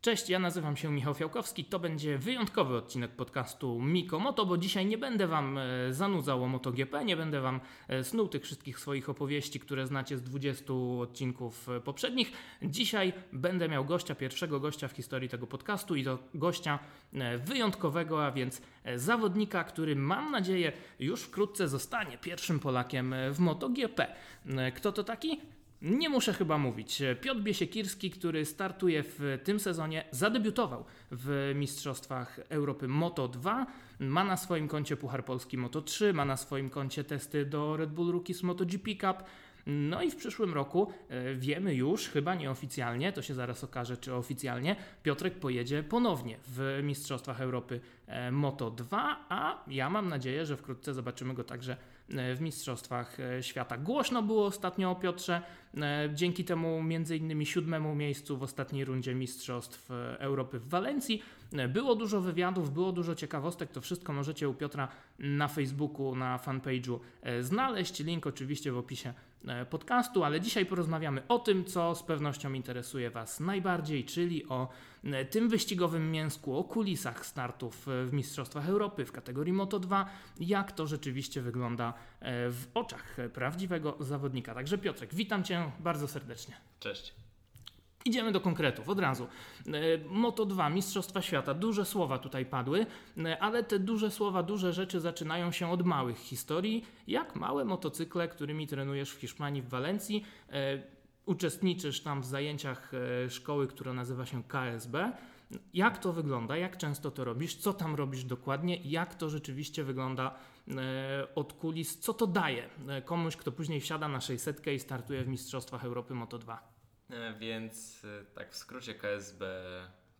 Cześć, ja nazywam się Michał Fiałkowski. To będzie wyjątkowy odcinek podcastu Miko Moto, bo dzisiaj nie będę Wam e, zanudzał o MotoGP, nie będę Wam e, snuł tych wszystkich swoich opowieści, które znacie z 20 odcinków e, poprzednich. Dzisiaj będę miał gościa, pierwszego gościa w historii tego podcastu i to gościa wyjątkowego, a więc zawodnika, który mam nadzieję już wkrótce zostanie pierwszym Polakiem w MotoGP. Kto to taki? Nie muszę chyba mówić. Piotr Biesiekirski, który startuje w tym sezonie, zadebiutował w Mistrzostwach Europy Moto 2. Ma na swoim koncie Puchar Polski Moto 3, ma na swoim koncie testy do Red Bull Rookies MotoGP Cup. No i w przyszłym roku e, wiemy już, chyba nieoficjalnie, to się zaraz okaże, czy oficjalnie, Piotrek pojedzie ponownie w Mistrzostwach Europy e, Moto 2, a ja mam nadzieję, że wkrótce zobaczymy go także w Mistrzostwach Świata. Głośno było ostatnio o Piotrze, dzięki temu między innymi siódmemu miejscu w ostatniej rundzie Mistrzostw Europy w Walencji. Było dużo wywiadów, było dużo ciekawostek, to wszystko możecie u Piotra na Facebooku, na fanpage'u znaleźć. Link oczywiście w opisie E, podcastu, ale dzisiaj porozmawiamy o tym, co z pewnością interesuje Was najbardziej, czyli o e, tym wyścigowym mięsku, o kulisach startów e, w Mistrzostwach Europy w kategorii Moto 2, jak to rzeczywiście wygląda w oczach prawdziwego zawodnika. Także Piotrek, witam Cię bardzo serdecznie. Cześć. Idziemy do konkretów od razu. E, Moto 2, Mistrzostwa Świata. Duże słowa tutaj padły, e, ale te duże słowa, duże rzeczy zaczynają się od małych historii, jak małe motocykle, którymi trenujesz w Hiszpanii, w Walencji. E, uczestniczysz tam w zajęciach szkoły, która nazywa się KSB. Jak to wygląda? Jak często to robisz? Co tam robisz dokładnie? Jak to rzeczywiście wygląda od kulis? Co to daje komuś, kto później wsiada na 600 i startuje w Mistrzostwach Europy Moto 2? E, więc e, tak w skrócie KSB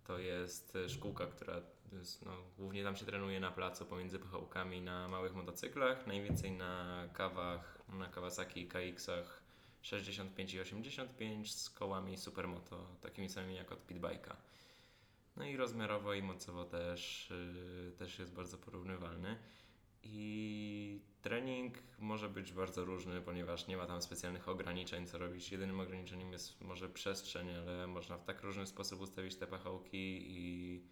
to jest e, szkółka, która jest, no, głównie tam się trenuje na placu pomiędzy pychołkami na małych motocyklach, najwięcej na kawach, na Kawasaki i KX-ach 65 i 85 z kołami Supermoto, takimi samymi jak od Pitbike'a. No i rozmiarowo i mocowo też, też jest bardzo porównywalny. I trening może być bardzo różny, ponieważ nie ma tam specjalnych ograniczeń, co robić. Jedynym ograniczeniem jest może przestrzeń, ale można w tak różny sposób ustawić te pachołki i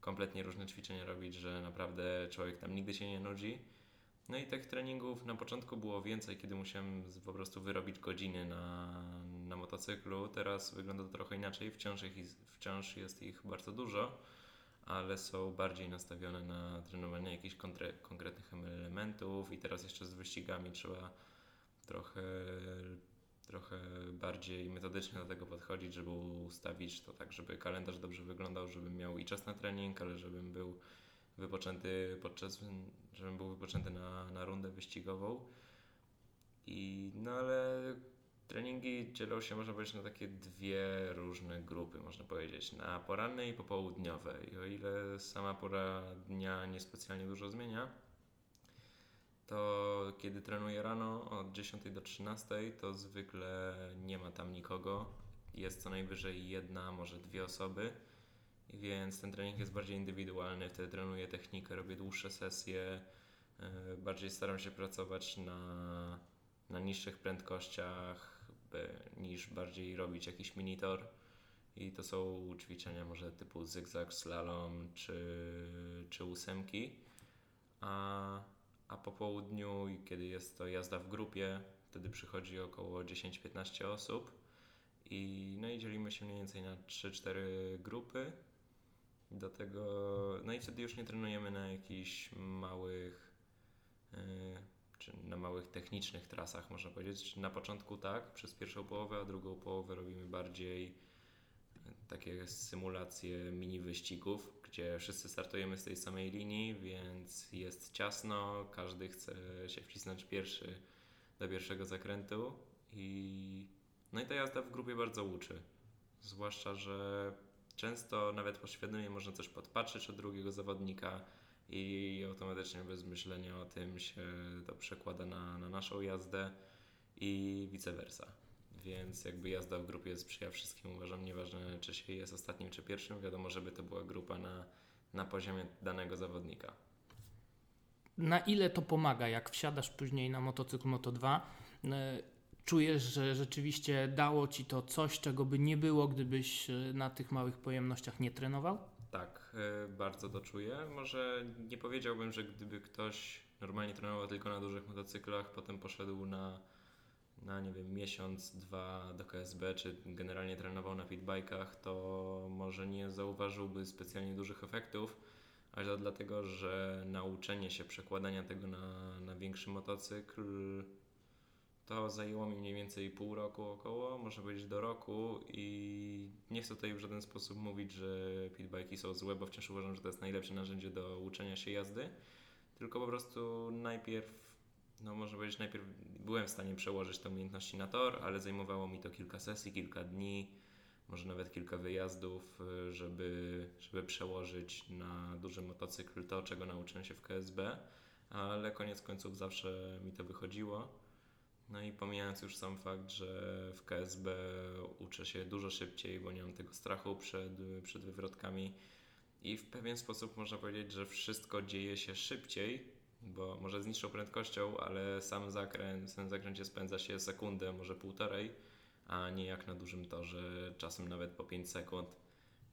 kompletnie różne ćwiczenia robić, że naprawdę człowiek tam nigdy się nie nudzi. No i tych treningów na początku było więcej, kiedy musiałem po prostu wyrobić godziny na, na motocyklu. Teraz wygląda to trochę inaczej, wciąż, ich, wciąż jest ich bardzo dużo ale są bardziej nastawione na trenowanie jakichś konkretnych elementów i teraz jeszcze z wyścigami trzeba trochę, trochę bardziej metodycznie do tego podchodzić, żeby ustawić to tak, żeby kalendarz dobrze wyglądał, żebym miał i czas na trening, ale żebym był wypoczęty podczas, żebym był wypoczęty na, na rundę wyścigową. I no ale Treningi dzielą się, można powiedzieć, na takie dwie różne grupy, można powiedzieć, na poranne i popołudniowe. I o ile sama pora dnia niespecjalnie dużo zmienia, to kiedy trenuję rano od 10 do 13, to zwykle nie ma tam nikogo. Jest co najwyżej jedna, może dwie osoby, więc ten trening jest bardziej indywidualny. Wtedy trenuję technikę, robię dłuższe sesje, e, bardziej staram się pracować na, na niższych prędkościach, niż bardziej robić jakiś minitor. I to są ćwiczenia może typu zygzak, slalom czy, czy ósemki. A, a po południu, kiedy jest to jazda w grupie, wtedy przychodzi około 10-15 osób. I, no i dzielimy się mniej więcej na 3-4 grupy. Do tego, no i wtedy już nie trenujemy na jakichś małych, yy, czy na małych technicznych trasach, można powiedzieć. Na początku tak, przez pierwszą połowę, a drugą połowę robimy bardziej e, takie symulacje mini wyścigów, gdzie wszyscy startujemy z tej samej linii, więc jest ciasno, każdy chce się wcisnąć pierwszy do pierwszego zakrętu i no i ta jazda w grupie bardzo uczy. Zwłaszcza, że często nawet podświadomie można coś podpatrzeć od drugiego zawodnika, i automatycznie bez myślenia o tym się to przekłada na, na naszą jazdę i vice versa. Więc jakby jazda w grupie sprzyja wszystkim, uważam, nieważne czy się jest ostatnim czy pierwszym, wiadomo, żeby to była grupa na, na poziomie danego zawodnika. Na ile to pomaga, jak wsiadasz później na motocykl Moto2? czujesz, że rzeczywiście dało ci to coś, czego by nie było, gdybyś e, na tych małych pojemnościach nie trenował? Tak, e, bardzo to czuję. Może nie powiedziałbym, że gdyby ktoś normalnie trenował tylko na dużych motocyklach, potem poszedł na, na nie wiem, miesiąc, dwa do KSB, czy generalnie trenował na pitbikach, to może nie zauważyłby specjalnie dużych efektów, ale to dlatego, że nauczenie się przekładania tego na, na większy motocykl to zajęło mi mniej więcej pół roku około, można powiedzieć do roku i nie chcę tutaj w żaden sposób mówić, że pitbajki są złe, bo wciąż uważam, że to jest najlepsze narzędzie do uczenia się jazdy, tylko po prostu najpierw, no można powiedzieć, najpierw byłem w stanie przełożyć te umiejętności na tor, ale zajmowało mi to kilka sesji, kilka dni, może nawet kilka wyjazdów, żeby, żeby przełożyć na duży motocykl to, czego nauczyłem się w KSB, ale koniec końców zawsze mi to wychodziło. No i pomijając już sam fakt, że w KSB uczę się dużo szybciej, bo nie mam tego strachu przed, przed wywrotkami i w pewien sposób można powiedzieć, że wszystko dzieje się szybciej, bo może z niższą prędkością, ale sam zakręt, w tym zakręcie spędza się sekundę, może półtorej, a nie jak na dużym torze, czasem nawet po 5 sekund,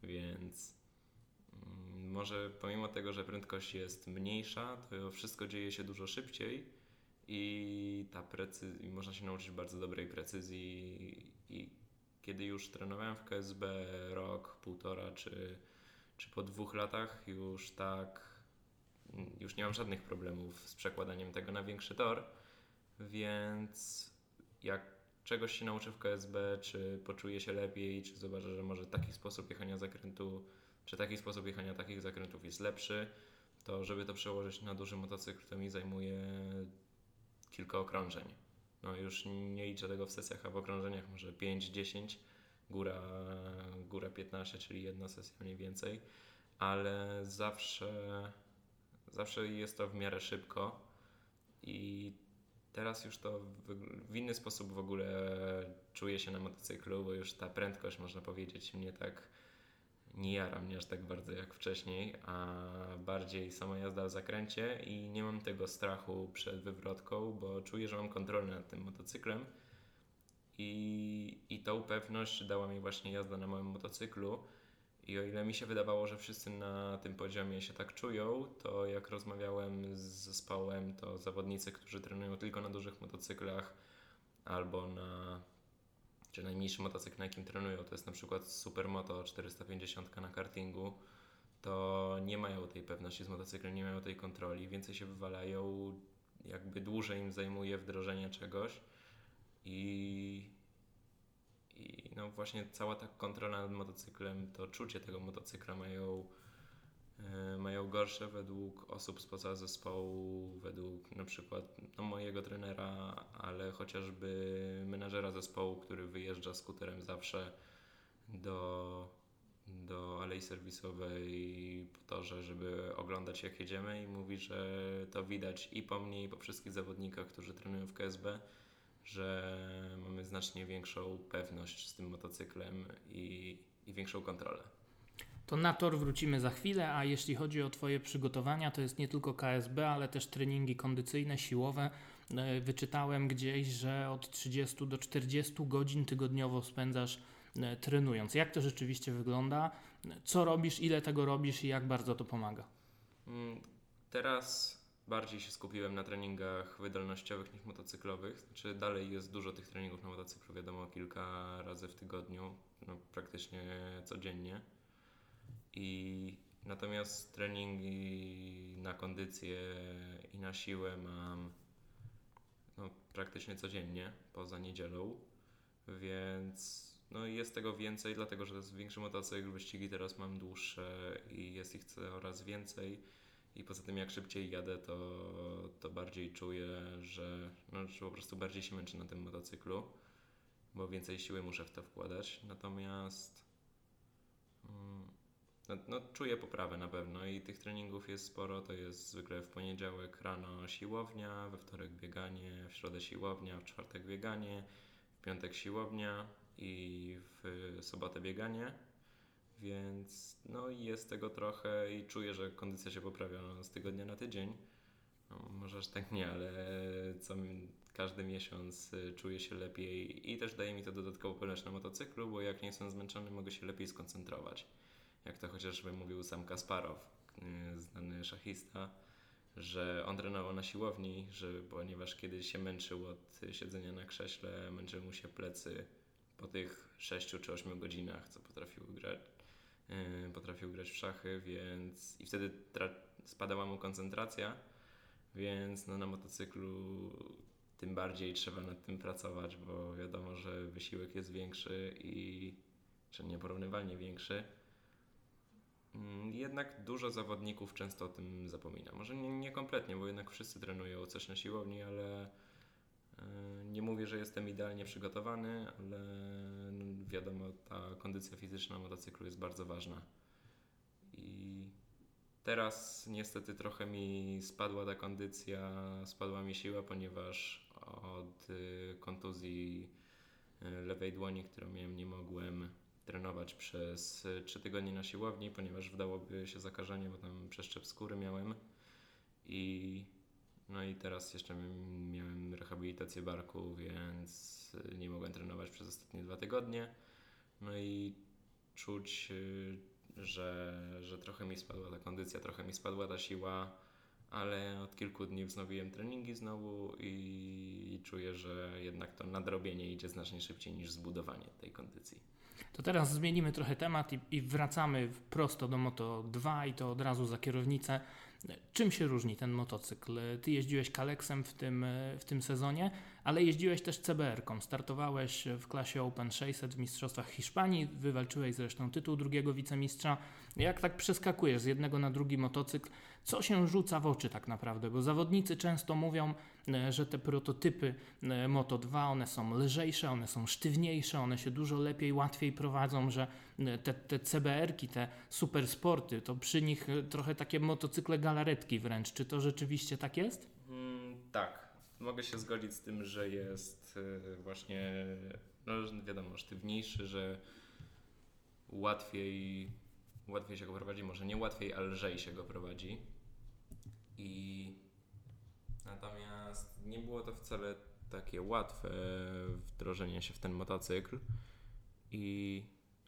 więc mm, może pomimo tego, że prędkość jest mniejsza, to wszystko dzieje się dużo szybciej i ta precyzja, można się nauczyć bardzo dobrej precyzji. I kiedy już trenowałem w KSB rok, półtora czy, czy po dwóch latach już tak już nie mam żadnych problemów z przekładaniem tego na większy tor, więc jak czegoś się nauczę w KSB, czy poczuję się lepiej, czy zobaczę, że może taki sposób jechania zakrętu, czy taki sposób jechania takich zakrętów jest lepszy, to żeby to przełożyć na duży motocykl, to mi zajmuje kilka okrążeń. No już nie liczę tego w sesjach, a w okrążeniach może 5-10, góra, góra 15, czyli jedna sesja mniej więcej, ale zawsze, zawsze jest to w miarę szybko i teraz już to w, inny sposób w ogóle czuję się na motocyklu, bo już ta prędkość można powiedzieć mnie tak nie jara mnie aż tak bardzo jak wcześniej, a bardziej sama jazda w zakręcie i nie mam tego strachu przed wywrotką, bo czuję, że mam kontrolę nad tym motocyklem i, i tą pewność dała mi właśnie jazda na małym motocyklu. I o ile mi się wydawało, że wszyscy na tym poziomie się tak czują, to jak rozmawiałem z zespołem, to zawodnicy, którzy trenują tylko na dużych motocyklach albo na czy najmniejszy motocykl, na jakim trenują, to jest na przykład Supermoto 450 na kartingu, to nie mają tej pewności z motocyklem, nie mają tej kontroli, więcej się wywalają, jakby dłużej im zajmuje wdrożenie czegoś i, i no właśnie cała ta kontrola nad motocyklem, to czucie tego motocykla mają mają gorsze według osób spoza zespołu, według na przykład no, mojego trenera, ale chociażby menadżera zespołu, który wyjeżdża skuterem zawsze do, do alei serwisowej po torze, żeby oglądać jak jedziemy i mówi, że to widać i po mnie i po wszystkich zawodnikach, którzy trenują w KSB, że mamy znacznie większą pewność z tym motocyklem i, i większą kontrolę. To na tor wrócimy za chwilę, a jeśli chodzi o Twoje przygotowania, to jest nie tylko KSB, ale też treningi kondycyjne, siłowe. E, wyczytałem gdzieś, że od 30 do 40 godzin tygodniowo spędzasz e, trenując. Jak to rzeczywiście wygląda? Co robisz, ile tego robisz i jak bardzo to pomaga? Mm, teraz bardziej się skupiłem na treningach wydolnościowych niż motocyklowych. Znaczy dalej jest dużo tych treningów na motocyklu, wiadomo, kilka razy w tygodniu, no, praktycznie codziennie. I natomiast treningi na kondycję i na siłę mam no, praktycznie codziennie, poza niedzielą, więc no, jest tego więcej, dlatego że jest większy motocykl, wyścigi teraz mam dłuższe i jest ich coraz więcej. I poza tym, jak szybciej jadę, to, to bardziej czuję, że, no, że po prostu bardziej się męczę na tym motocyklu, bo więcej siły muszę w to wkładać. Natomiast mm, no, no, czuję poprawę na pewno i tych treningów jest sporo. To jest zwykle w poniedziałek rano siłownia, we wtorek bieganie, w środę siłownia, w czwartek bieganie, w piątek siłownia i w sobotę bieganie. Więc no jest tego trochę i czuję, że kondycja się poprawia z tygodnia na tydzień. No, może aż tak nie, ale co każdy miesiąc y, czuję się lepiej i też daje mi to dodatkową pewność na motocyklu, bo jak nie jestem zmęczony, mogę się lepiej skoncentrować. Jak to chociażby mówił sam Kasparow, y, znany szachista, że on trenował na siłowni, że ponieważ kiedy się męczył od siedzenia na krześle, męczyły mu się plecy po tych 6 czy 8 godzinach, co potrafił grać, yy, potrafił grać w szachy, więc i wtedy spadała mu koncentracja, więc no, na motocyklu tym bardziej trzeba nad tym pracować, bo wiadomo, że wysiłek jest większy i czy nieporównywalnie większy. Mm, Jednak dużo zawodników często o tym zapomina. Może nie, nie kompletnie, bo jednak wszyscy trenują coś na siłowni, ale e, nie mówię, że jestem idealnie przygotowany, ale no, wiadomo, ta kondycja fizyczna na motocyklu jest bardzo ważna. I teraz niestety trochę mi spadła ta kondycja, spadła mi siła, ponieważ od y, kontuzji y, lewej dłoni, którą miałem, nie mogłem trenować przez 3 tygodnie na siłowni, ponieważ wdałoby się zakażenie, bo tam przeszczep skóry miałem. I no i teraz jeszcze miałem rehabilitację barku, więc y, nie mogłem trenować przez ostatnie dwa tygodnie. No i czuć, y, że, że trochę mi spadła ta kondycja, trochę mi spadła ta siła, ale od kilku dni wznowiłem treningi znowu i, i czuję, że jednak to nadrobienie idzie znacznie szybciej niż zbudowanie tej kondycji. To teraz zmienimy trochę temat i, i wracamy prosto do Moto 2 i to od razu za kierownicę. Czym się różni ten motocykl? Ty jeździłeś Kaleksem w tym, w tym sezonie, ale jeździłeś też CBR-ką. Startowałeś w klasie Open 600 w Mistrzostwach Hiszpanii, wywalczyłeś zresztą tytuł drugiego wicemistrza. Jak tak przeskakujesz z jednego na drugi motocykl, co się rzuca w oczy tak naprawdę? Bo zawodnicy często mówią, e, że te prototypy e, Moto 2, one są lżejsze, one są sztywniejsze, one się dużo lepiej, łatwiej prowadzą, że e, te, te CBR-ki, te supersporty, to przy nich trochę takie motocykle galaretki wręcz. Czy to rzeczywiście tak jest? Mm, tak, mogę się zgodzić z tym, że jest y, właśnie, no wiadomo, sztywniejszy, że łatwiej, łatwiej się go prowadzi, może nie łatwiej, ale lżej się go prowadzi. I natomiast nie było to wcale takie łatwe wdrożenie się w ten motocykl. I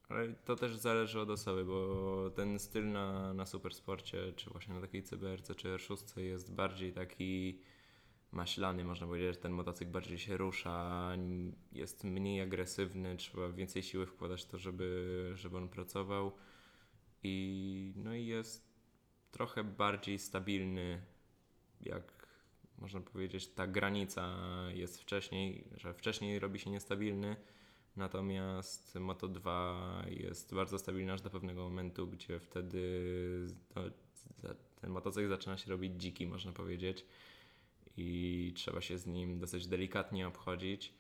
ale to też zależy od osoby, bo ten styl na, na supersporcie, czy właśnie na takiej CBRC czy R6 jest bardziej taki maślany, można powiedzieć, że ten motocykl bardziej się rusza, jest mniej agresywny, trzeba więcej siły wkładać w to, żeby, żeby on pracował. I no i jest trochę bardziej stabilny, jak można powiedzieć, ta granica jest wcześniej, że wcześniej robi się niestabilny, natomiast Moto 2 jest bardzo stabilny aż do pewnego momentu, gdzie wtedy no, ten motocykl zaczyna się robić dziki, można powiedzieć i trzeba się z nim dosyć delikatnie obchodzić.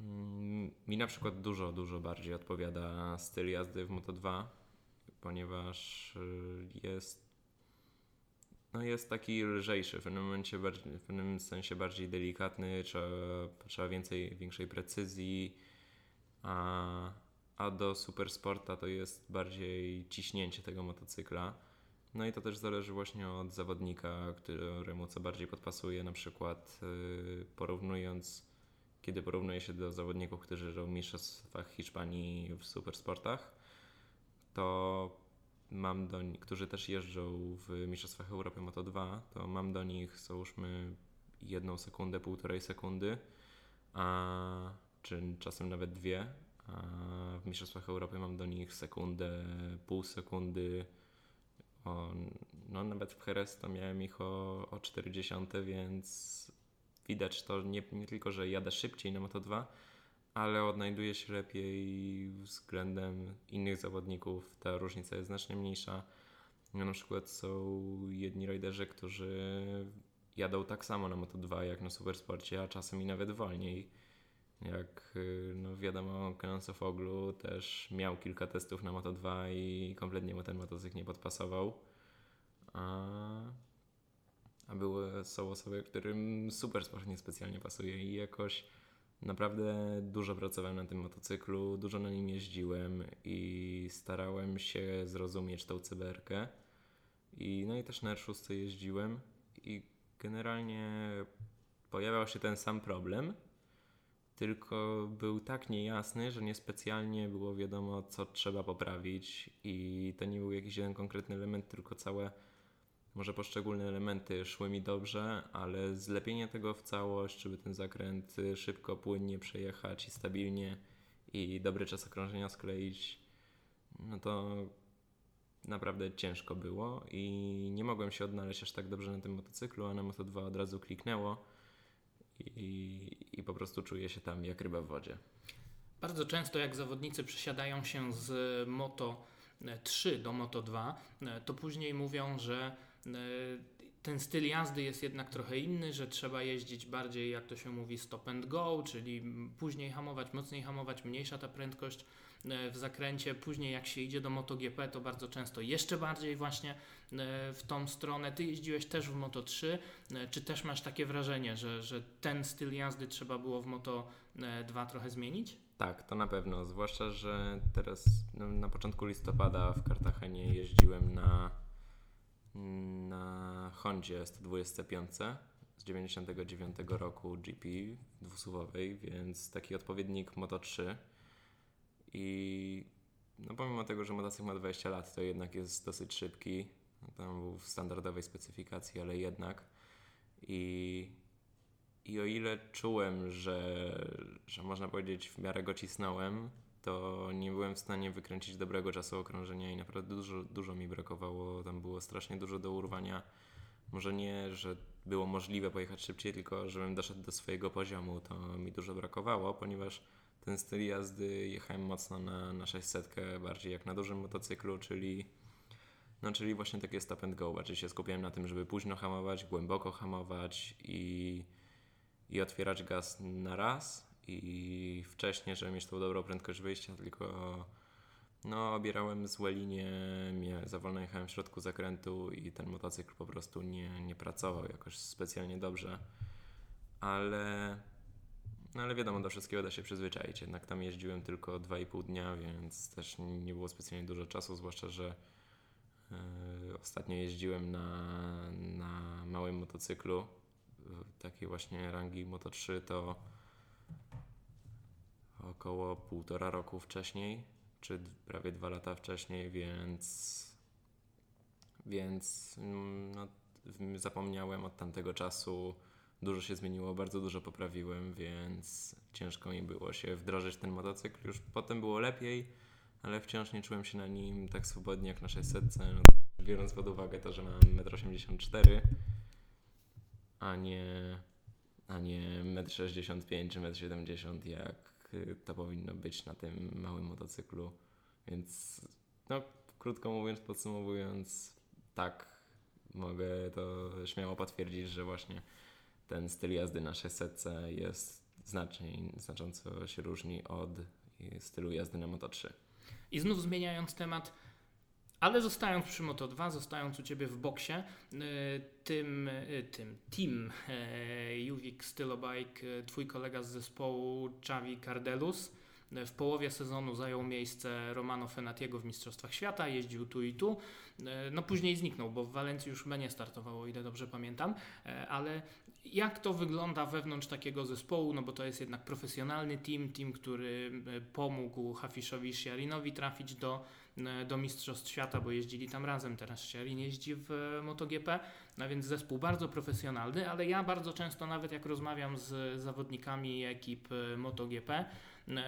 Mm, Mi na przykład dużo, dużo bardziej odpowiada styl jazdy w Moto2, ponieważ y, jest no jest taki lżejszy, w pewnym momencie w pewnym sensie bardziej delikatny, trzeba, trzeba więcej, większej precyzji, a, a do supersporta to jest bardziej ciśnięcie tego motocykla. No i to też zależy właśnie od zawodnika, któremu co bardziej podpasuje. Na przykład yy, porównując, kiedy porównuje się do zawodników, którzy jeżdżą w mistrzostwach Hiszpanii w supersportach, to mam do nich, którzy też jeżdżą w mistrzostwach Europy Moto2, to mam do nich załóżmy jedną sekundę, półtorej sekundy, a, czy czasem nawet dwie, a w mistrzostwach Europy mam do nich sekundę, pół sekundy, o, no nawet w Jerez to miałem ich o, o 40, więc widać to nie, nie tylko, że jadę szybciej na Moto2, ale odnajduję się lepiej względem innych zawodników. Ta różnica jest znacznie mniejsza. No, na przykład są jedni riderzy, którzy jadą tak samo na Moto2 jak na Supersporcie, a czasem i nawet wolniej. Jak y, no wiadomo, Kenonsofoglu też miał kilka testów na Moto2 i kompletnie mu ten motocykl nie podpasował. A, a były, są osoby, którym Supersport niespecjalnie pasuje i jakoś naprawdę dużo pracowałem na tym motocyklu, dużo na nim jeździłem i starałem się zrozumieć tą cyberkę. I, no i też na R6 jeździłem i generalnie pojawiał się ten sam problem, tylko był tak niejasny, że niespecjalnie było wiadomo, co trzeba poprawić, i to nie był jakiś jeden konkretny element, tylko całe, może poszczególne elementy szły mi dobrze, ale zlepienie tego w całość, żeby ten zakręt szybko, płynnie przejechać i stabilnie i dobry czas okrążenia skleić, no to naprawdę ciężko było i nie mogłem się odnaleźć aż tak dobrze na tym motocyklu, a na Moto 2 od razu kliknęło i, i po prostu czuję się tam jak ryba w wodzie. Bardzo często jak zawodnicy przesiadają się z Moto 3 do Moto 2, to później mówią, że e, ten styl jazdy jest jednak trochę inny, że trzeba jeździć bardziej, jak to się mówi, stop and go, czyli później hamować, mocniej hamować, mniejsza ta prędkość e, w zakręcie. Później jak się idzie do MotoGP, to bardzo często jeszcze bardziej właśnie e, w tą stronę. Ty jeździłeś też w Moto3. E, czy też masz takie wrażenie, że, że ten styl jazdy trzeba było w Moto2 trochę zmienić? Tak, to na pewno. Zwłaszcza, że teraz no, na początku listopada w Kartagenie jeździłem na na Hondzie 125 z 99 roku GP dwusuwowej, więc taki odpowiednik Moto 3 i no pomimo tego, że motocykl ma 20 lat, to jednak jest dosyć szybki. Tam był w standardowej specyfikacji, ale jednak. I, i o ile czułem, że, że można powiedzieć w miarę go cisnąłem, to nie byłem w stanie wykręcić dobrego czasu okrążenia i naprawdę dużo, dużo mi brakowało. Tam było strasznie dużo do urwania. Może nie, że było możliwe pojechać szybciej, tylko żebym doszedł do swojego poziomu, to mi dużo brakowało, ponieważ ten styl jazdy jechałem mocno na, na 600, bardziej jak na dużym motocyklu, czyli, no, czyli właśnie takie stop and go. Bardziej się skupiałem na tym, żeby późno hamować, głęboko hamować i, i otwierać gaz na raz i wcześniej, żeby mieć tą dobrą prędkość wyjścia, tylko no, obierałem złe linie, mnie za wolno jechałem w środku zakrętu i ten motocykl po prostu nie, nie pracował jakoś specjalnie dobrze. Ale, no ale wiadomo, do wszystkiego da się przyzwyczaić. Jednak tam jeździłem tylko 2,5 dnia, więc też nie było specjalnie dużo czasu, zwłaszcza, że yy, ostatnio jeździłem na, na małym motocyklu, takiej właśnie rangi Moto 3, to około półtora roku wcześniej, czy prawie dwa lata wcześniej, więc, więc mm, no, zapomniałem od tamtego czasu. Dużo się zmieniło, bardzo dużo poprawiłem, więc ciężko mi było się wdrożyć ten motocykl. Już potem było lepiej, ale wciąż nie czułem się na nim tak swobodnie jak na 600. No, biorąc pod uwagę to, że mam 1,84 m, a nie, a nie 1,65 m czy 1,70 m jak to powinno być na tym małym motocyklu. Więc no, krótko mówiąc, podsumowując, tak, mogę to śmiało potwierdzić, że właśnie ten styl jazdy na 600 jest znacznie, znacząco się różni od stylu jazdy na Moto 3. I znów zmieniając temat, ale zostając przy Moto 2, zostając u Ciebie w boksie, y, tym, y, tym team Juwik y, Stylobike, Twój kolega z zespołu Xavi Cardelus, w połowie sezonu zajął miejsce Romano Fenatiego w Mistrzostwach Świata, jeździł tu i tu. No później zniknął, bo w Walencji już nie startowało, ile dobrze pamiętam, ale jak to wygląda wewnątrz takiego zespołu, no bo to jest jednak profesjonalny team, team, który pomógł Hafiszowi Sziarinowi trafić do E, do Mistrzostw Świata, bo jeździli tam razem. Teraz Szelin jeździ w e, MotoGP, a więc zespół bardzo profesjonalny, ale ja bardzo często nawet jak rozmawiam z zawodnikami ekip e, MotoGP,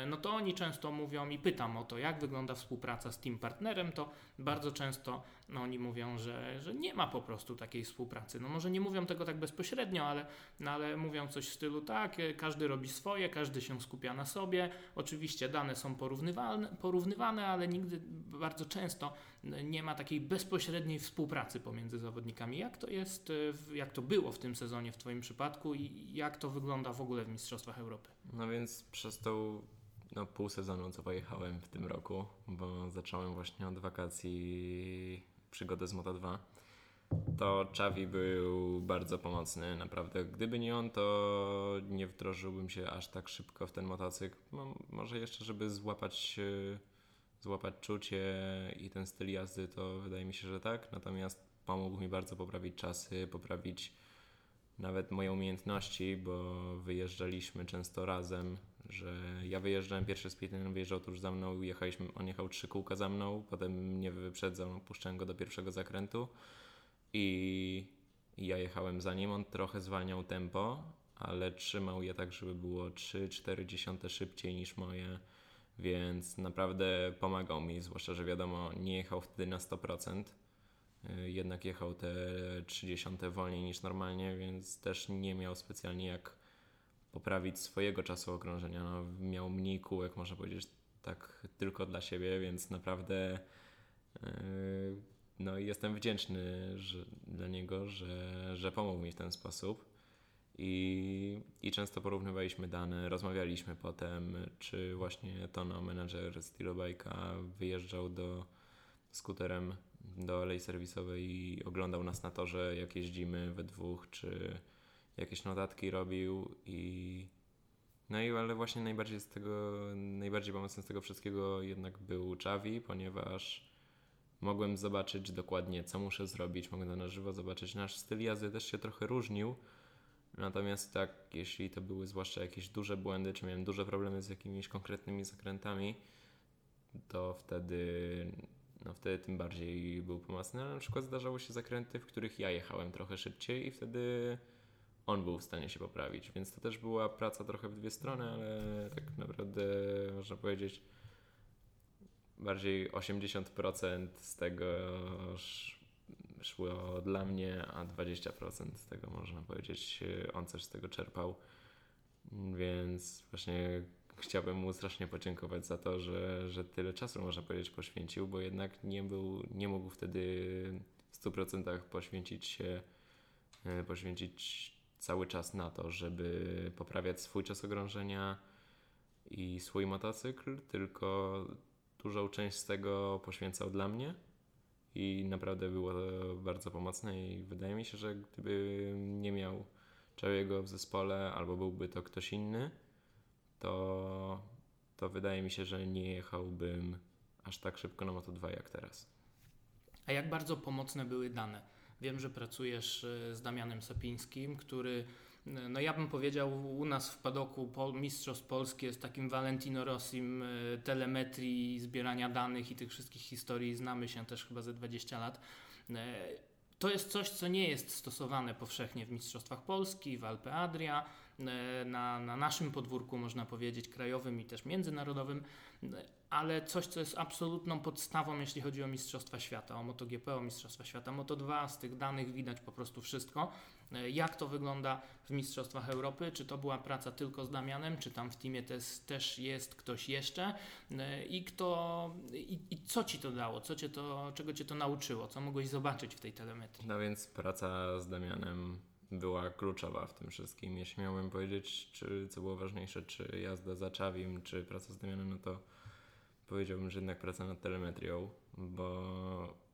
no to oni często mówią i pytam o to, jak wygląda współpraca z team partnerem, to bardzo często no, oni mówią, że, że nie ma po prostu takiej współpracy. No może nie mówią tego tak bezpośrednio, ale, no, ale mówią coś w stylu tak, każdy robi swoje, każdy się skupia na sobie. Oczywiście dane są porównywane, porównywane ale nigdy bardzo często nie ma takiej bezpośredniej współpracy pomiędzy zawodnikami. Jak to jest, jak to było w tym sezonie w Twoim przypadku i jak to wygląda w ogóle w Mistrzostwach Europy? No więc przez tą no, pół sezonu, co pojechałem w tym roku, bo zacząłem właśnie od wakacji przygodę z Moto 2, to Czawi był bardzo pomocny, naprawdę. Gdyby nie on, to nie wdrożyłbym się aż tak szybko w ten motocykl. No, może jeszcze, żeby złapać, złapać czucie i ten styl jazdy, to wydaje mi się, że tak. Natomiast pomógł mi bardzo poprawić czasy, poprawić nawet moje umiejętności, bo wyjeżdżaliśmy często razem, że ja wyjeżdżałem pierwszy on wyjeżdżał tuż za mną, jechaliśmy, on jechał trzy kółka za mną, potem mnie wyprzedzał, puszczałem go do pierwszego zakrętu i ja jechałem za nim, on trochę zwalniał tempo, ale trzymał je tak, żeby było 3-4 szybciej niż moje, więc naprawdę pomagał mi, zwłaszcza, że wiadomo, nie jechał wtedy na 100%, y, jednak jechał te 30 wolniej niż normalnie, więc też nie miał specjalnie jak poprawić swojego czasu okrążenia. No, miał mniej kółek, można powiedzieć, tak tylko dla siebie, więc naprawdę yy, no, jestem wdzięczny że, dla niego, że, że pomógł mi w ten sposób. I, I często porównywaliśmy dane, rozmawialiśmy potem, czy właśnie Tono, menadżer Stylobike'a, wyjeżdżał do skuterem do alei serwisowej i oglądał nas na torze, jak jeździmy we dwóch, czy jakieś notatki robił i no i ale właśnie najbardziej z tego, najbardziej pomocny z tego wszystkiego jednak był Chavi, ponieważ mogłem zobaczyć dokładnie co muszę zrobić, mogłem na żywo zobaczyć. Nasz styl jazdy. Też się trochę różnił, natomiast tak, jeśli to były zwłaszcza jakieś duże błędy, czy miałem duże problemy z jakimiś konkretnymi zakrętami, to wtedy no wtedy tym bardziej był pomocny, ale na przykład zdarzało się zakręty, w których ja jechałem trochę szybciej i wtedy on był w stanie się poprawić. Więc to też była praca trochę w dwie strony, ale tak naprawdę można powiedzieć bardziej 80% z tego szło dla mnie, a 20% z tego można powiedzieć on coś z tego czerpał. Więc właśnie chciałbym mu strasznie podziękować za to, że, że tyle czasu można powiedzieć poświęcił, bo jednak nie był, nie mógł wtedy w 100% poświęcić się e, poświęcić cały czas na to, żeby poprawiać swój czas okrążenia i swój motocykl, tylko dużą część z tego poświęcał dla mnie i naprawdę było to bardzo pomocne i wydaje mi się, że gdyby nie miał Czawiego w zespole albo byłby to ktoś inny, to, to wydaje mi się, że nie jechałbym aż tak szybko na Moto2 jak teraz. A jak bardzo pomocne były dane? Wiem, że pracujesz e, z Damianem Sapińskim, który, e, no ja bym powiedział, u nas w padoku Pol, Mistrzostw Polski jest takim Valentino Rossim e, telemetrii, zbierania danych i tych wszystkich historii. Znamy się też chyba ze 20 lat. To jest coś, co nie jest stosowane powszechnie w Mistrzostwach Polski, w Alpe Adria, na, na naszym podwórku, można powiedzieć, krajowym i też międzynarodowym ale coś, co jest absolutną podstawą, jeśli chodzi o Mistrzostwa Świata, o MotoGP, o Mistrzostwa Świata, Moto2, z tych danych widać po prostu wszystko. E, jak to wygląda w Mistrzostwach Europy? Czy to była praca tylko z Damianem, czy tam w teamie też, też jest ktoś jeszcze? E, I, kto, i, I co Ci to dało? Co cię to, czego Cię to nauczyło? Co mogłeś zobaczyć w tej telemetrii? No więc praca z Damianem była kluczowa w tym wszystkim. Jeśli miałbym powiedzieć, czy co było ważniejsze, czy jazda za Czawim, czy praca z Damianem, no to powiedziałbym, że jednak praca nad telemetrią, bo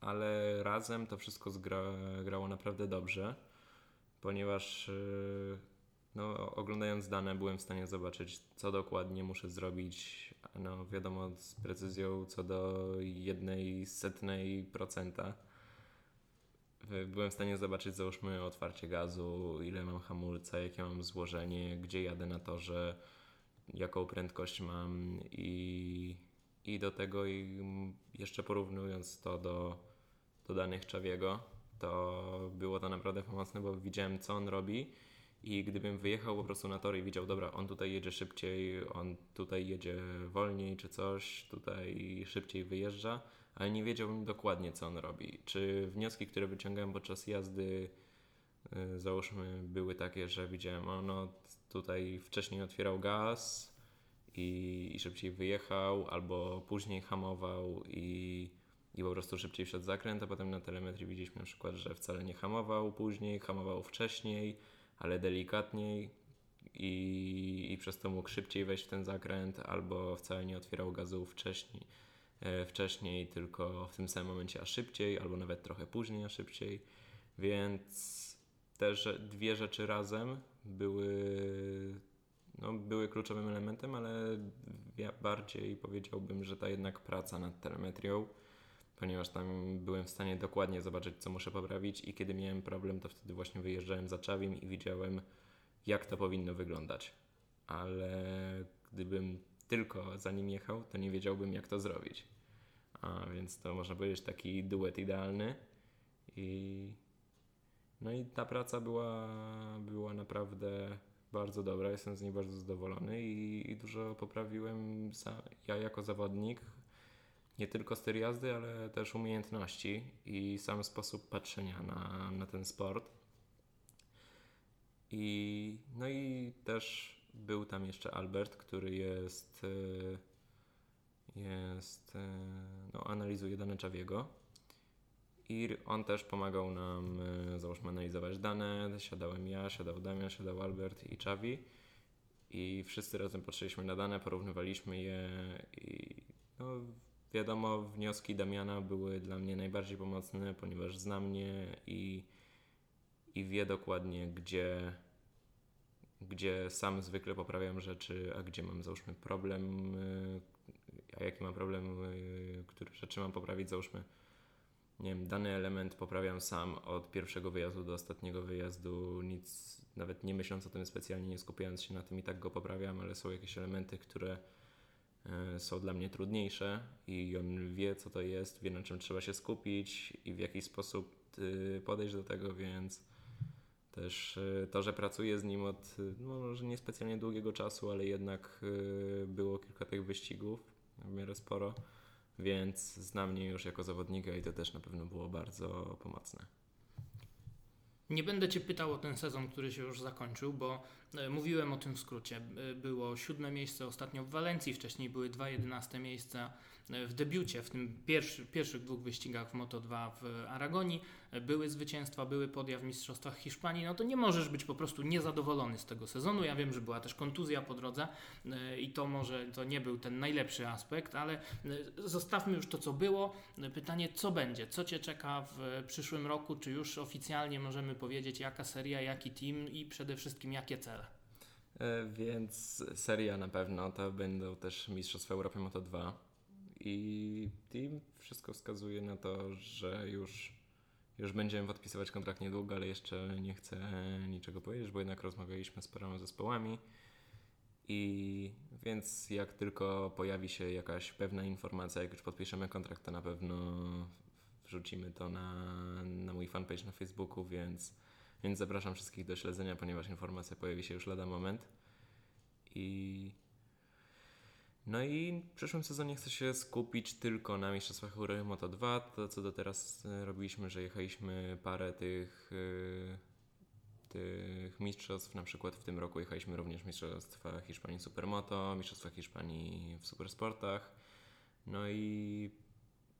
ale razem to wszystko zgra, grało naprawdę dobrze, ponieważ y, no, oglądając dane byłem w stanie zobaczyć, co dokładnie muszę zrobić, no wiadomo z precyzją co do jednej setnej procenta. Byłem w stanie zobaczyć, załóżmy, otwarcie gazu, ile mam hamulca, jakie mam złożenie, gdzie jadę na torze, jaką prędkość mam i, i do tego i jeszcze porównując to do, do danych Czawiego, to było to naprawdę pomocne, bo widziałem co on robi i gdybym wyjechał po prostu na tor i widział, dobra, on tutaj jedzie szybciej, on tutaj jedzie wolniej czy coś, tutaj szybciej wyjeżdża, ale nie wiedziałbym dokładnie co on robi. Czy wnioski, które wyciągałem podczas jazdy, yy, załóżmy, były takie, że widziałem, o no tutaj wcześniej otwierał gaz i, i szybciej wyjechał, albo później hamował i, i po prostu szybciej wszedł zakręt, a potem na telemetrii widzieliśmy na przykład, że wcale nie hamował później, hamował wcześniej, ale delikatniej i, i przez to mógł szybciej wejść w ten zakręt, albo wcale nie otwierał gazu wcześniej, e, wcześniej, tylko w tym samym momencie a szybciej, albo nawet trochę później a szybciej, więc te dwie rzeczy razem były, no, były kluczowym elementem, ale ja bardziej powiedziałbym, że ta jednak praca nad telemetrią, ponieważ tam byłem w stanie dokładnie zobaczyć, co muszę poprawić i kiedy miałem problem, to wtedy właśnie wyjeżdżałem za Czawim i widziałem, jak to powinno wyglądać. Ale gdybym tylko za nim jechał, to nie wiedziałbym, jak to zrobić. A więc to można powiedzieć taki duet idealny. I no i ta praca była, była naprawdę bardzo dobra. Jestem z niej bardzo zadowolony i, i dużo poprawiłem ja jako zawodnik. Nie tylko styl jazdy, ale też umiejętności i sam sposób patrzenia na, na ten sport. I no i też był tam jeszcze Albert, który jest jest no, analizuje dane Czawiego i on też pomagał nam załóżmy analizować dane, siadałem ja, siadał Damian, siadał Albert i Czawi. I wszyscy razem patrzyliśmy na dane, porównywaliśmy je i no, wiadomo wnioski Damiana były dla mnie najbardziej pomocne, ponieważ zna mnie i, i wie dokładnie gdzie gdzie sam zwykle poprawiam rzeczy, a gdzie mam załóżmy problem, y, a jaki mam problem, y, który rzeczy mam poprawić, załóżmy nie wiem, dany element poprawiam sam od pierwszego wyjazdu do ostatniego wyjazdu, nic, nawet nie myśląc o tym specjalnie, nie skupiając się na tym i tak go poprawiam, ale są jakieś elementy, które y, są dla mnie trudniejsze i on wie co to jest, wie na czym trzeba się skupić i w jaki sposób podejść do tego, więc też e, to, że pracuję z nim od no, może niespecjalnie długiego czasu, ale jednak e, było kilka tych wyścigów, w miarę sporo, więc zna mnie już jako zawodnika i to też na pewno było bardzo pomocne. Nie będę Cię pytał o ten sezon, który się już zakończył, bo e, mówiłem o tym w skrócie. Było siódme miejsce ostatnio w Walencji, wcześniej były dwa jedenaste miejsca w debiucie, w tym pierwszy, pierwszych dwóch wyścigach w Moto2 w Aragonii były zwycięstwa, były podia w Mistrzostwach Hiszpanii, no to nie możesz być po prostu niezadowolony z tego sezonu. Ja wiem, że była też kontuzja po drodze e, i to może to nie był ten najlepszy aspekt, ale e, zostawmy już to, co było. Pytanie, co będzie? Co Cię czeka w przyszłym roku? Czy już oficjalnie możemy powiedzieć, jaka seria, jaki team i przede wszystkim jakie cele? E, więc seria na pewno to będą też Mistrzostwa Europy Moto 2 i team wszystko wskazuje na to, że już, już będziemy podpisywać kontrakt niedługo, ale jeszcze nie chcę niczego powiedzieć, bo jednak rozmawialiśmy z paroma zespołami. I więc jak tylko pojawi się jakaś pewna informacja, jak już podpiszemy kontrakt, to na pewno wrzucimy to na, na mój fanpage na Facebooku, więc, więc zapraszam wszystkich do śledzenia, ponieważ informacja pojawi się już lada moment. I no i w przyszłym sezonie chcę się skupić tylko na Mistrzostwach Europy Moto 2. To co do teraz e, robiliśmy, że jechaliśmy parę tych, e, tych mistrzostw. Na przykład w tym roku jechaliśmy również Mistrzostwa Hiszpanii Supermoto, Mistrzostwa Hiszpanii w Supersportach. No i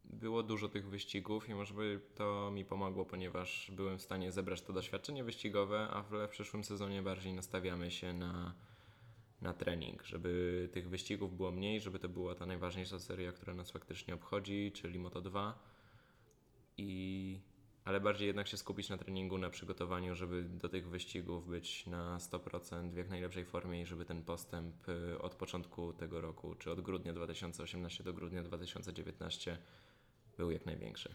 było dużo tych wyścigów i może by to mi pomogło, ponieważ byłem w stanie zebrać to doświadczenie wyścigowe, a w przyszłym sezonie bardziej nastawiamy się na na trening, żeby tych wyścigów było mniej, żeby to była ta najważniejsza seria, która nas faktycznie obchodzi, czyli Moto 2. I ale bardziej jednak się skupić na treningu, na przygotowaniu, żeby do tych wyścigów być na 100% w jak najlepszej formie i żeby ten postęp y, od początku tego roku, czy od grudnia 2018 do grudnia 2019 był jak największy.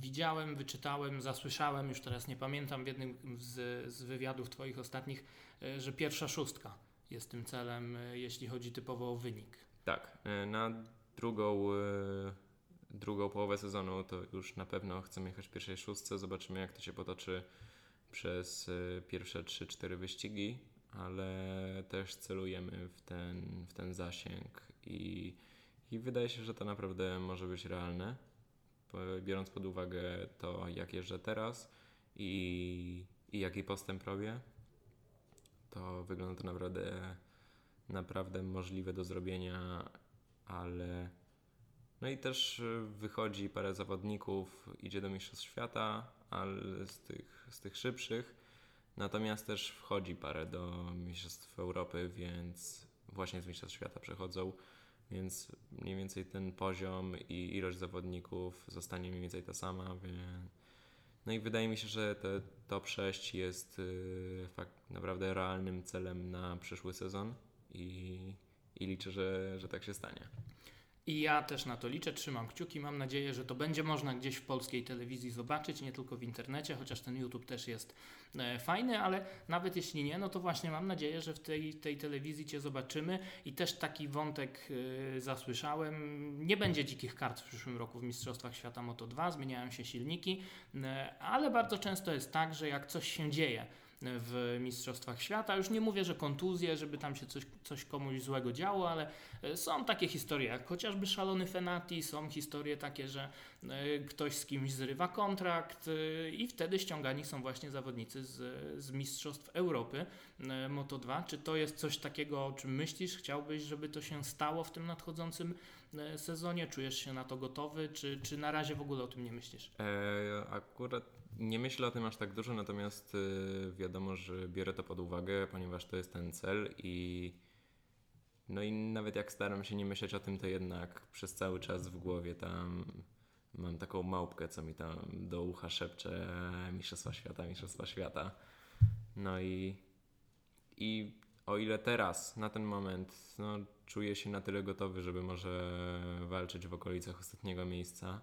Widziałem, wyczytałem, zasłyszałem, już teraz nie pamiętam w jednym z, z wywiadów Twoich ostatnich, y, że pierwsza szóstka jest tym celem, e, jeśli chodzi typowo o wynik. Tak, e, na drugą, e, drugą połowę sezonu to już na pewno chcemy jechać w pierwszej szóstce. Zobaczymy, jak to się potoczy przez pierwsze 3-4 wyścigi, ale też celujemy w ten, w ten zasięg i, i wydaje się, że to naprawdę może być realne, biorąc pod uwagę to, jak jeżdżę teraz i, i jaki postęp robię to wygląda to naprawdę, naprawdę możliwe do zrobienia, ale no i też wychodzi parę zawodników, idzie do Mistrzostw Świata, ale z tych, z tych szybszych, natomiast też wchodzi parę do Mistrzostw Europy, więc właśnie z Mistrzostw Świata przechodzą, więc mniej więcej ten poziom i ilość zawodników zostanie mniej więcej ta sama, więc no i wydaje mi się, że te top 6 jest yy, fakt naprawdę realnym celem na przyszły sezon i, i liczę, że, że tak się stanie. I ja też na to liczę, trzymam kciuki. Mam nadzieję, że to będzie można gdzieś w polskiej telewizji zobaczyć, nie tylko w internecie, chociaż ten YouTube też jest e, fajny, ale nawet jeśli nie, no to właśnie mam nadzieję, że w tej, tej telewizji Cię zobaczymy. I też taki wątek e, zasłyszałem. Nie będzie dzikich kart w przyszłym roku w Mistrzostwach Świata Moto 2, zmieniają się silniki, e, ale bardzo często jest tak, że jak coś się dzieje, w Mistrzostwach Świata. Już nie mówię, że kontuzje, żeby tam się coś, coś komuś złego działo, ale e, są takie historie, jak chociażby szalony Fenati, są historie takie, że e, ktoś z kimś zrywa kontrakt e, i wtedy ściągani są właśnie zawodnicy z, z Mistrzostw Europy Moto2. Czy to jest coś takiego, o czym myślisz? Chciałbyś, żeby to się stało w tym nadchodzącym sezonie? Czujesz się na to gotowy, czy, czy na razie w ogóle o tym nie myślisz? E, akurat nie myślę o tym aż tak dużo, natomiast y, wiadomo, że biorę to pod uwagę, ponieważ to jest ten cel i no i nawet jak staram się nie myśleć o tym, to jednak przez cały czas w głowie tam mam taką małpkę, co mi tam do ucha szepcze Mistrzostwa Świata, Mistrzostwa Świata. No i, i o ile teraz, na ten moment, no, czuję się na tyle gotowy, żeby może walczyć w okolicach ostatniego miejsca,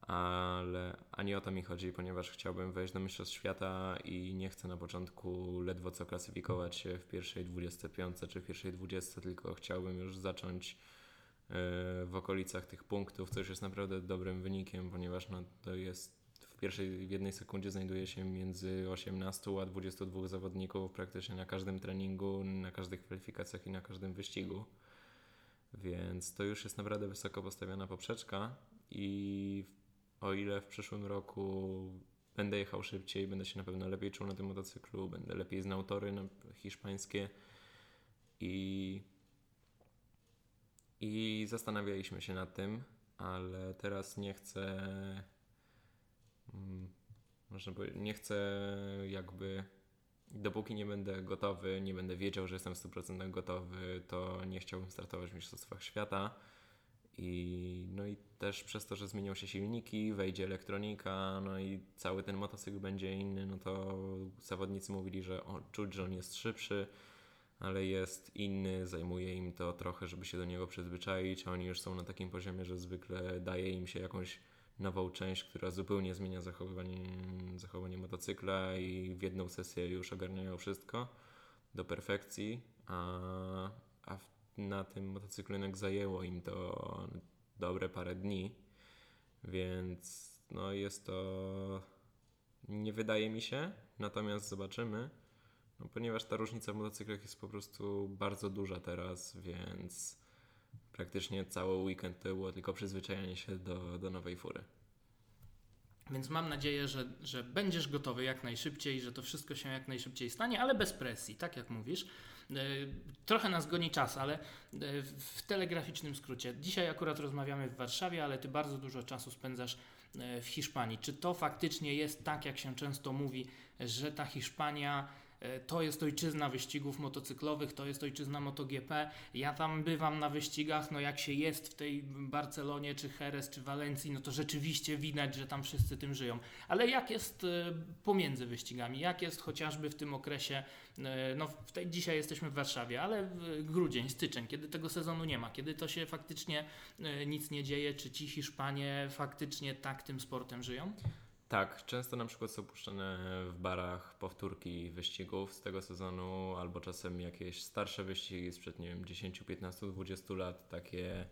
ale ani o to mi chodzi, ponieważ chciałbym wejść do Mistrzostw Świata i nie chcę na początku ledwo co klasyfikować się w pierwszej 25 czy w pierwszej 20, tylko chciałbym już zacząć e, w okolicach tych punktów, co już jest naprawdę dobrym wynikiem, ponieważ no, to jest w pierwszej w jednej sekundzie znajduje się między 18 a 22 zawodników praktycznie na każdym treningu, na każdych kwalifikacjach i na każdym wyścigu. Więc to już jest naprawdę wysoko postawiona poprzeczka i o ile w przyszłym roku będę jechał szybciej, będę się na pewno lepiej czuł na tym motocyklu, będę lepiej znał tory hiszpańskie. I, i zastanawialiśmy się nad tym, ale teraz nie chcę, mm, można powiedzieć, nie chcę jakby, dopóki nie będę gotowy, nie będę wiedział, że jestem w 100% gotowy, to nie chciałbym startować w Mistrzostwach Świata i, no i też przez to, że zmienią się silniki, wejdzie elektronika, no i cały ten motocykl będzie inny, no to zawodnicy mówili, że o, czuć, że on jest szybszy, ale jest inny, zajmuje im to trochę, żeby się do niego przyzwyczaić, a oni już są na takim poziomie, że zwykle daje im się jakąś nową część, która zupełnie zmienia zachowanie, zachowanie motocykla i w jedną sesję już ogarniają wszystko do perfekcji, a, a w na tym motocyklu jednak zajęło im to dobre parę dni, więc no jest to nie wydaje mi się, natomiast zobaczymy, no, ponieważ ta różnica w motocyklach jest po prostu bardzo duża teraz, więc praktycznie cały weekend to było tylko przyzwyczajanie się do, do nowej fury. Więc mam nadzieję, że, że będziesz gotowy jak najszybciej, że to wszystko się jak najszybciej stanie, ale bez presji, tak jak mówisz. E, trochę nas goni czas, ale e, w telegraficznym skrócie. Dzisiaj akurat rozmawiamy w Warszawie, ale ty bardzo dużo czasu spędzasz e, w Hiszpanii. Czy to faktycznie jest tak, jak się często mówi, że ta Hiszpania to jest ojczyzna wyścigów motocyklowych, to jest ojczyzna MotoGP. Ja tam bywam na wyścigach, no jak się jest w tej Barcelonie, czy Jerez, czy Walencji, no to rzeczywiście widać, że tam wszyscy tym żyją. Ale jak jest e, pomiędzy wyścigami? Jak jest chociażby w tym okresie, e, no w tej, dzisiaj jesteśmy w Warszawie, ale grudzień, styczeń, kiedy tego sezonu nie ma, kiedy to się faktycznie nic nie dzieje, czy ci Hiszpanie faktycznie tak tym sportem żyją? Tak, często na przykład są puszczane w barach powtórki wyścigów z tego sezonu, albo czasem jakieś starsze wyścigi sprzed, nie wiem, 10, 15, 20 lat, takie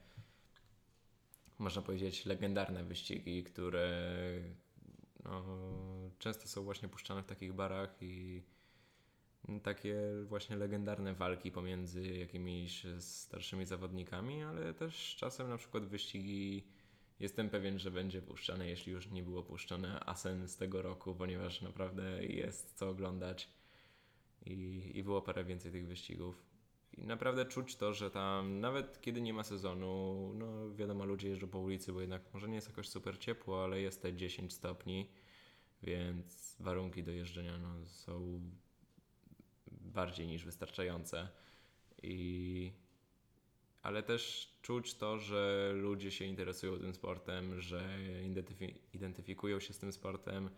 można powiedzieć legendarne wyścigi, które no, często są właśnie puszczane w takich barach i takie właśnie legendarne walki pomiędzy jakimiś starszymi zawodnikami, ale też czasem na przykład wyścigi Jestem pewien, że będzie puszczane, jeśli już nie było puszczone Asen z tego roku, ponieważ naprawdę jest co oglądać i, i było parę więcej tych wyścigów. I naprawdę czuć to, że tam nawet kiedy nie ma sezonu, no wiadomo, ludzie jeżdżą po ulicy, bo jednak może nie jest jakoś super ciepło, ale jest te 10 stopni, więc warunki do jeżdżenia no, są bardziej niż wystarczające. I ale też czuć to, że ludzie się interesują tym sportem, że identyfikują się z tym sportem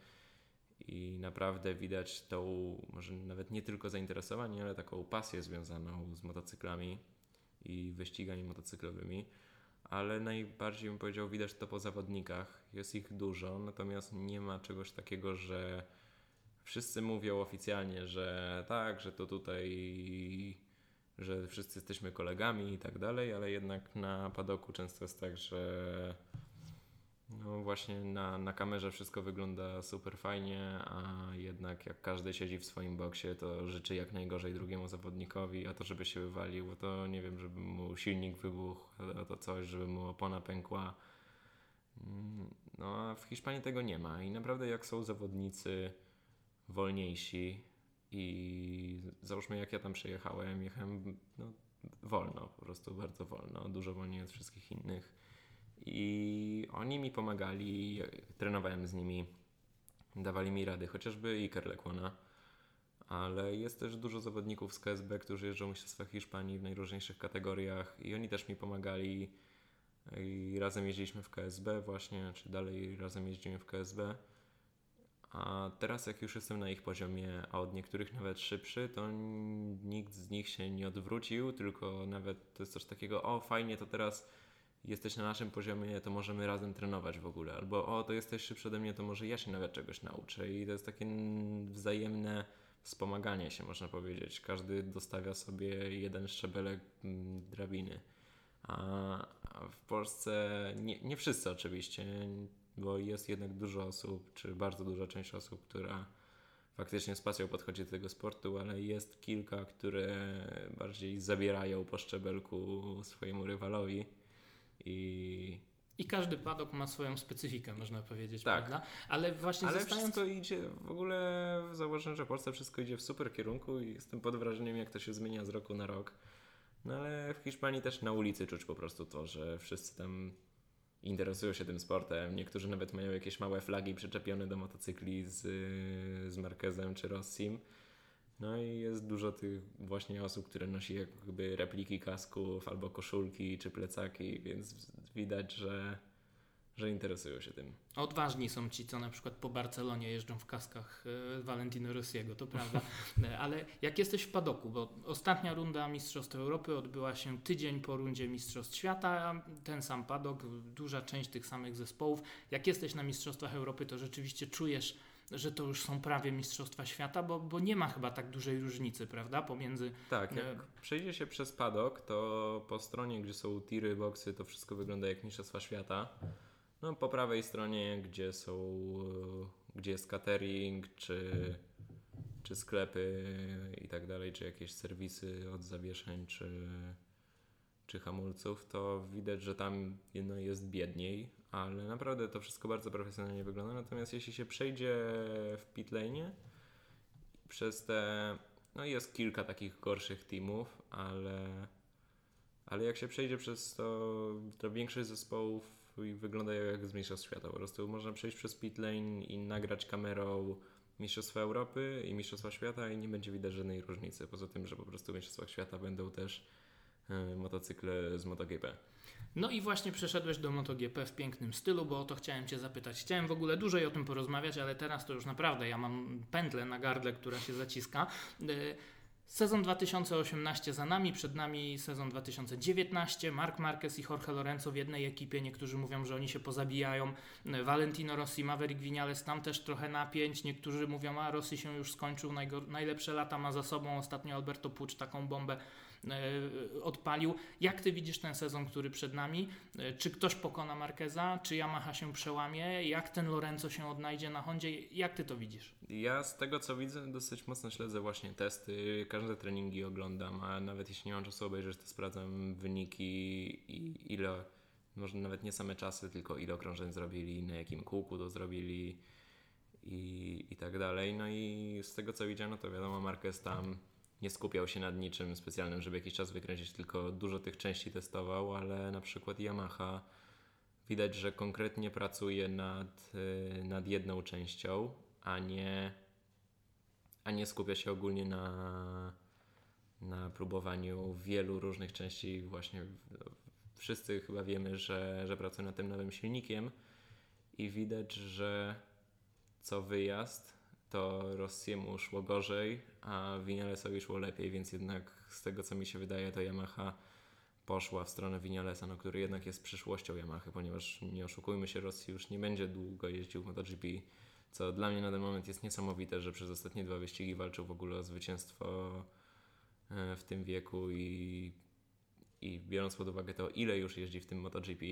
i naprawdę widać tą, może nawet nie tylko zainteresowanie, ale taką pasję związaną z motocyklami i wyścigami motocyklowymi. ale najbardziej bym powiedział, widać to po zawodnikach. Jest ich dużo, natomiast nie ma czegoś takiego, że wszyscy mówią oficjalnie, że tak, że to tutaj, że wszyscy jesteśmy kolegami i tak dalej, ale jednak na padoku często jest tak, że no właśnie na, na kamerze wszystko wygląda super fajnie, a jednak jak każdy siedzi w swoim boksie, to życzy jak najgorzej drugiemu zawodnikowi, a to żeby się wywalił, to nie wiem, żeby mu silnik wybuchł, a to coś, żeby mu opona pękła. Mm, no a w Hiszpanii tego nie ma i naprawdę jak są zawodnicy wolniejsi i załóżmy jak ja tam przyjechałem, jechałem no, wolno, po prostu bardzo wolno, dużo wolniej od wszystkich innych. I oni mi pomagali, trenowałem z nimi, dawali mi rady, chociażby Iker Lekłona, ale jest też dużo zawodników z KSB, którzy jeżdżą w Mistrzostwach Hiszpanii w najróżniejszych kategoriach i oni też mi pomagali. I razem jeździliśmy w KSB właśnie, czy dalej razem jeździmy w KSB. A teraz jak już jestem na ich poziomie, a od niektórych nawet szybszy, to nikt z nich się nie odwrócił, tylko nawet to jest coś takiego, o fajnie, to teraz jesteś na naszym poziomie, to możemy razem trenować w ogóle. Albo o, to jesteś szybszy ode mnie, to może ja się nawet czegoś nauczę. I to jest takie wzajemne wspomaganie się, można powiedzieć. Każdy dostawia sobie jeden szczebelek drabiny. A w Polsce nie, nie wszyscy oczywiście, bo jest jednak dużo osób, czy bardzo duża część osób, która faktycznie z pasją podchodzi do tego sportu, ale jest kilka, które bardziej zabierają po szczebelku swojemu rywalowi i i każdy padok ma swoją specyfikę, można powiedzieć, tak. prawda? Ale właśnie Ale zostając... wszystko idzie, w ogóle zauważyłem, że w Polsce wszystko idzie w super kierunku i jestem pod wrażeniem, jak to się zmienia z roku na rok. No ale w Hiszpanii też na ulicy czuć po prostu to, że wszyscy tam interesują się tym sportem. Niektórzy nawet mają jakieś małe flagi przyczepione do motocykli z, z Marquezem czy Rossim. No i jest dużo tych właśnie osób, które nosi jakby repliki kasków albo koszulki czy plecaki, więc widać, że, że interesują się tym. Odważni są ci, co na przykład po Barcelonie jeżdżą w kaskach e, Valentino Rossiego, to prawda. E, ale jak jesteś w padoku, bo ostatnia runda Mistrzostw Europy odbyła się tydzień po rundzie Mistrzostw Świata, ten sam padok, duża część tych samych zespołów. Jak jesteś na Mistrzostwach Europy, to rzeczywiście czujesz że to już są prawie Mistrzostwa Świata, bo, bo nie ma chyba tak dużej różnicy, prawda, pomiędzy... Tak, jak e... przejdzie się przez padok, to po stronie, gdzie są tiry, boksy, to wszystko wygląda jak Mistrzostwa Świata. No po prawej stronie, gdzie są, gdzie jest catering, czy, czy sklepy i tak dalej, czy jakieś serwisy od zawieszeń, czy, czy hamulców, to widać, że tam jedno jest biedniej, ale naprawdę to wszystko bardzo profesjonalnie wygląda. Natomiast jeśli się przejdzie w pitlane przez te, no jest kilka takich gorszych teamów, ale, ale jak się przejdzie przez to, to większość zespołów wygląda jak z Mistrzostw Świata. Po prostu można przejść przez pitlane i nagrać kamerą Mistrzostwa Europy i Mistrzostwa Świata i nie będzie widać żadnej różnicy. Poza tym, że po prostu w Mistrzostwach Świata będą też y, motocykle z MotoGP. No i właśnie przeszedłeś do MotoGP w pięknym stylu, bo o to chciałem Cię zapytać. Chciałem w ogóle dłużej o tym porozmawiać, ale teraz to już naprawdę ja mam pętlę na gardle, która się zaciska. Sezon 2018 za nami, przed nami sezon 2019. Mark Marquez i Jorge Lorenzo w jednej ekipie. Niektórzy mówią, że oni się pozabijają. Valentino Rossi, Maverick Vinales, tam też trochę napięć. Niektórzy mówią, a Rossi się już skończył, najlepsze lata ma za sobą. Ostatnio Alberto Pucz taką bombę odpalił. Jak ty widzisz ten sezon, który przed nami? E, czy ktoś pokona Marqueza? Czy Yamaha się przełamie? Jak ten Lorenzo się odnajdzie na Hondzie? Jak ty to widzisz? Ja z tego co widzę dosyć mocno śledzę właśnie testy, każde treningi oglądam, a nawet jeśli nie mam czasu obejrzeć, to sprawdzam wyniki i ile, może nawet nie same czasy, tylko ile okrążeń zrobili, na jakim kółku to zrobili i, i tak dalej. No i z tego co widziano, to wiadomo, Marquez tam nie skupiał się nad niczym specjalnym, żeby jakiś czas wykręcić, tylko dużo tych części testował, ale na przykład Yamaha widać, że konkretnie pracuje nad, y, nad jedną częścią, a nie, a nie skupia się ogólnie na, na próbowaniu wielu różnych części. Właśnie wszyscy chyba wiemy, że, że pracuje nad tym nowym silnikiem i widać, że co wyjazd to Rossiemu szło gorzej, a Vinalesowi szło lepiej, więc jednak z tego co mi się wydaje, to Yamaha poszła w stronę Vinalesa, no, który jednak jest przyszłością Yamaha, ponieważ nie oszukujmy się, Rosji już nie będzie długo jeździł w MotoGP, co dla mnie na ten moment jest niesamowite, że przez ostatnie dwa wyścigi walczył w ogóle o zwycięstwo e, w tym wieku i, i biorąc pod uwagę to, ile już jeździ w tym MotoGP,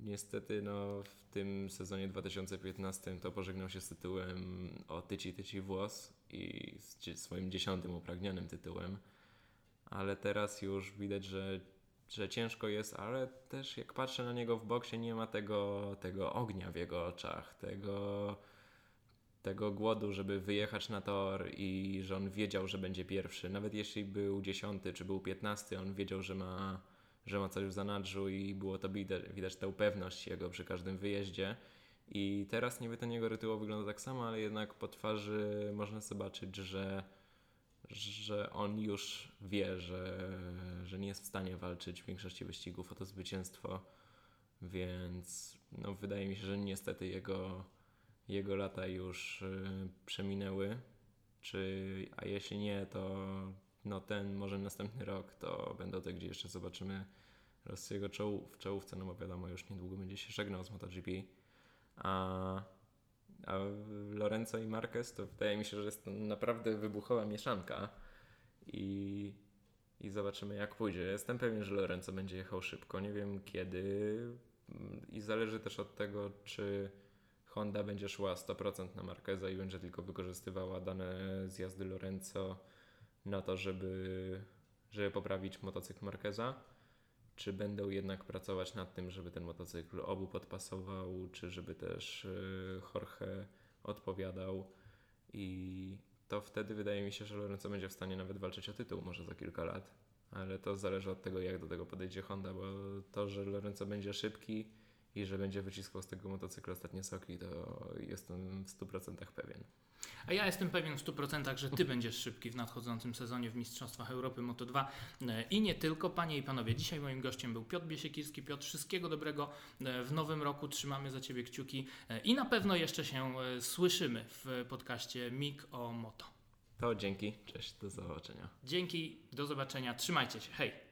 niestety no, w tym sezonie 2015 to pożegnał się z tytułem o tyci tyci włos i z swoim dziesiątym upragnionym tytułem ale teraz już widać, że, że ciężko jest, ale też jak patrzę na niego w boksie, nie ma tego, tego ognia w jego oczach, tego, tego głodu, żeby wyjechać na tor i że on wiedział, że będzie pierwszy. Nawet jeśli był dziesiąty czy był piętnasty, on wiedział, że ma, że ma coś w zanadrzu i było to widać, widać tę pewność jego przy każdym wyjeździe. I teraz niby ten jego rytuał wygląda tak samo, ale jednak po twarzy można zobaczyć, że że on już wie, że, że nie jest w stanie walczyć w większości wyścigów o to zwycięstwo, więc no, wydaje mi się, że niestety jego, jego lata już y, przeminęły. Czy, a jeśli nie, to no ten może następny rok to będą te, gdzie jeszcze zobaczymy Rossiego czoł, w czołówce, no bo wiadomo, już niedługo będzie się żegnał z MotoGP. A a Lorenzo i Marquez to wydaje mi się, że jest naprawdę wybuchowa mieszanka i, i zobaczymy jak pójdzie. Jestem pewien, że Lorenzo będzie jechał szybko, nie wiem kiedy i zależy też od tego, czy Honda będzie szła 100% na Marqueza i będzie tylko wykorzystywała dane z jazdy Lorenzo na to, żeby, żeby poprawić motocykl Marqueza czy będą jednak pracować nad tym, żeby ten motocykl obu podpasował, czy żeby też y, Jorge odpowiadał? I to wtedy wydaje mi się, że Lorenzo będzie w stanie nawet walczyć o tytuł może za kilka lat, ale to zależy od tego, jak do tego podejdzie Honda, bo to, że Lorenzo będzie szybki i że będzie wyciskał z tego motocykla ostatnie soki, to jestem w 100% pewien. A ja jestem pewien w 100%, że Ty będziesz szybki w nadchodzącym sezonie w Mistrzostwach Europy Moto2 e, i nie tylko. Panie i Panowie, dzisiaj moim gościem był Piotr Biesiekirski. Piotr, wszystkiego dobrego e, w nowym roku. Trzymamy za Ciebie kciuki e, i na pewno jeszcze się słyszymy w podcaście MIG o Moto. To dzięki, cześć, do zobaczenia. Dzięki, do zobaczenia, trzymajcie się, hej!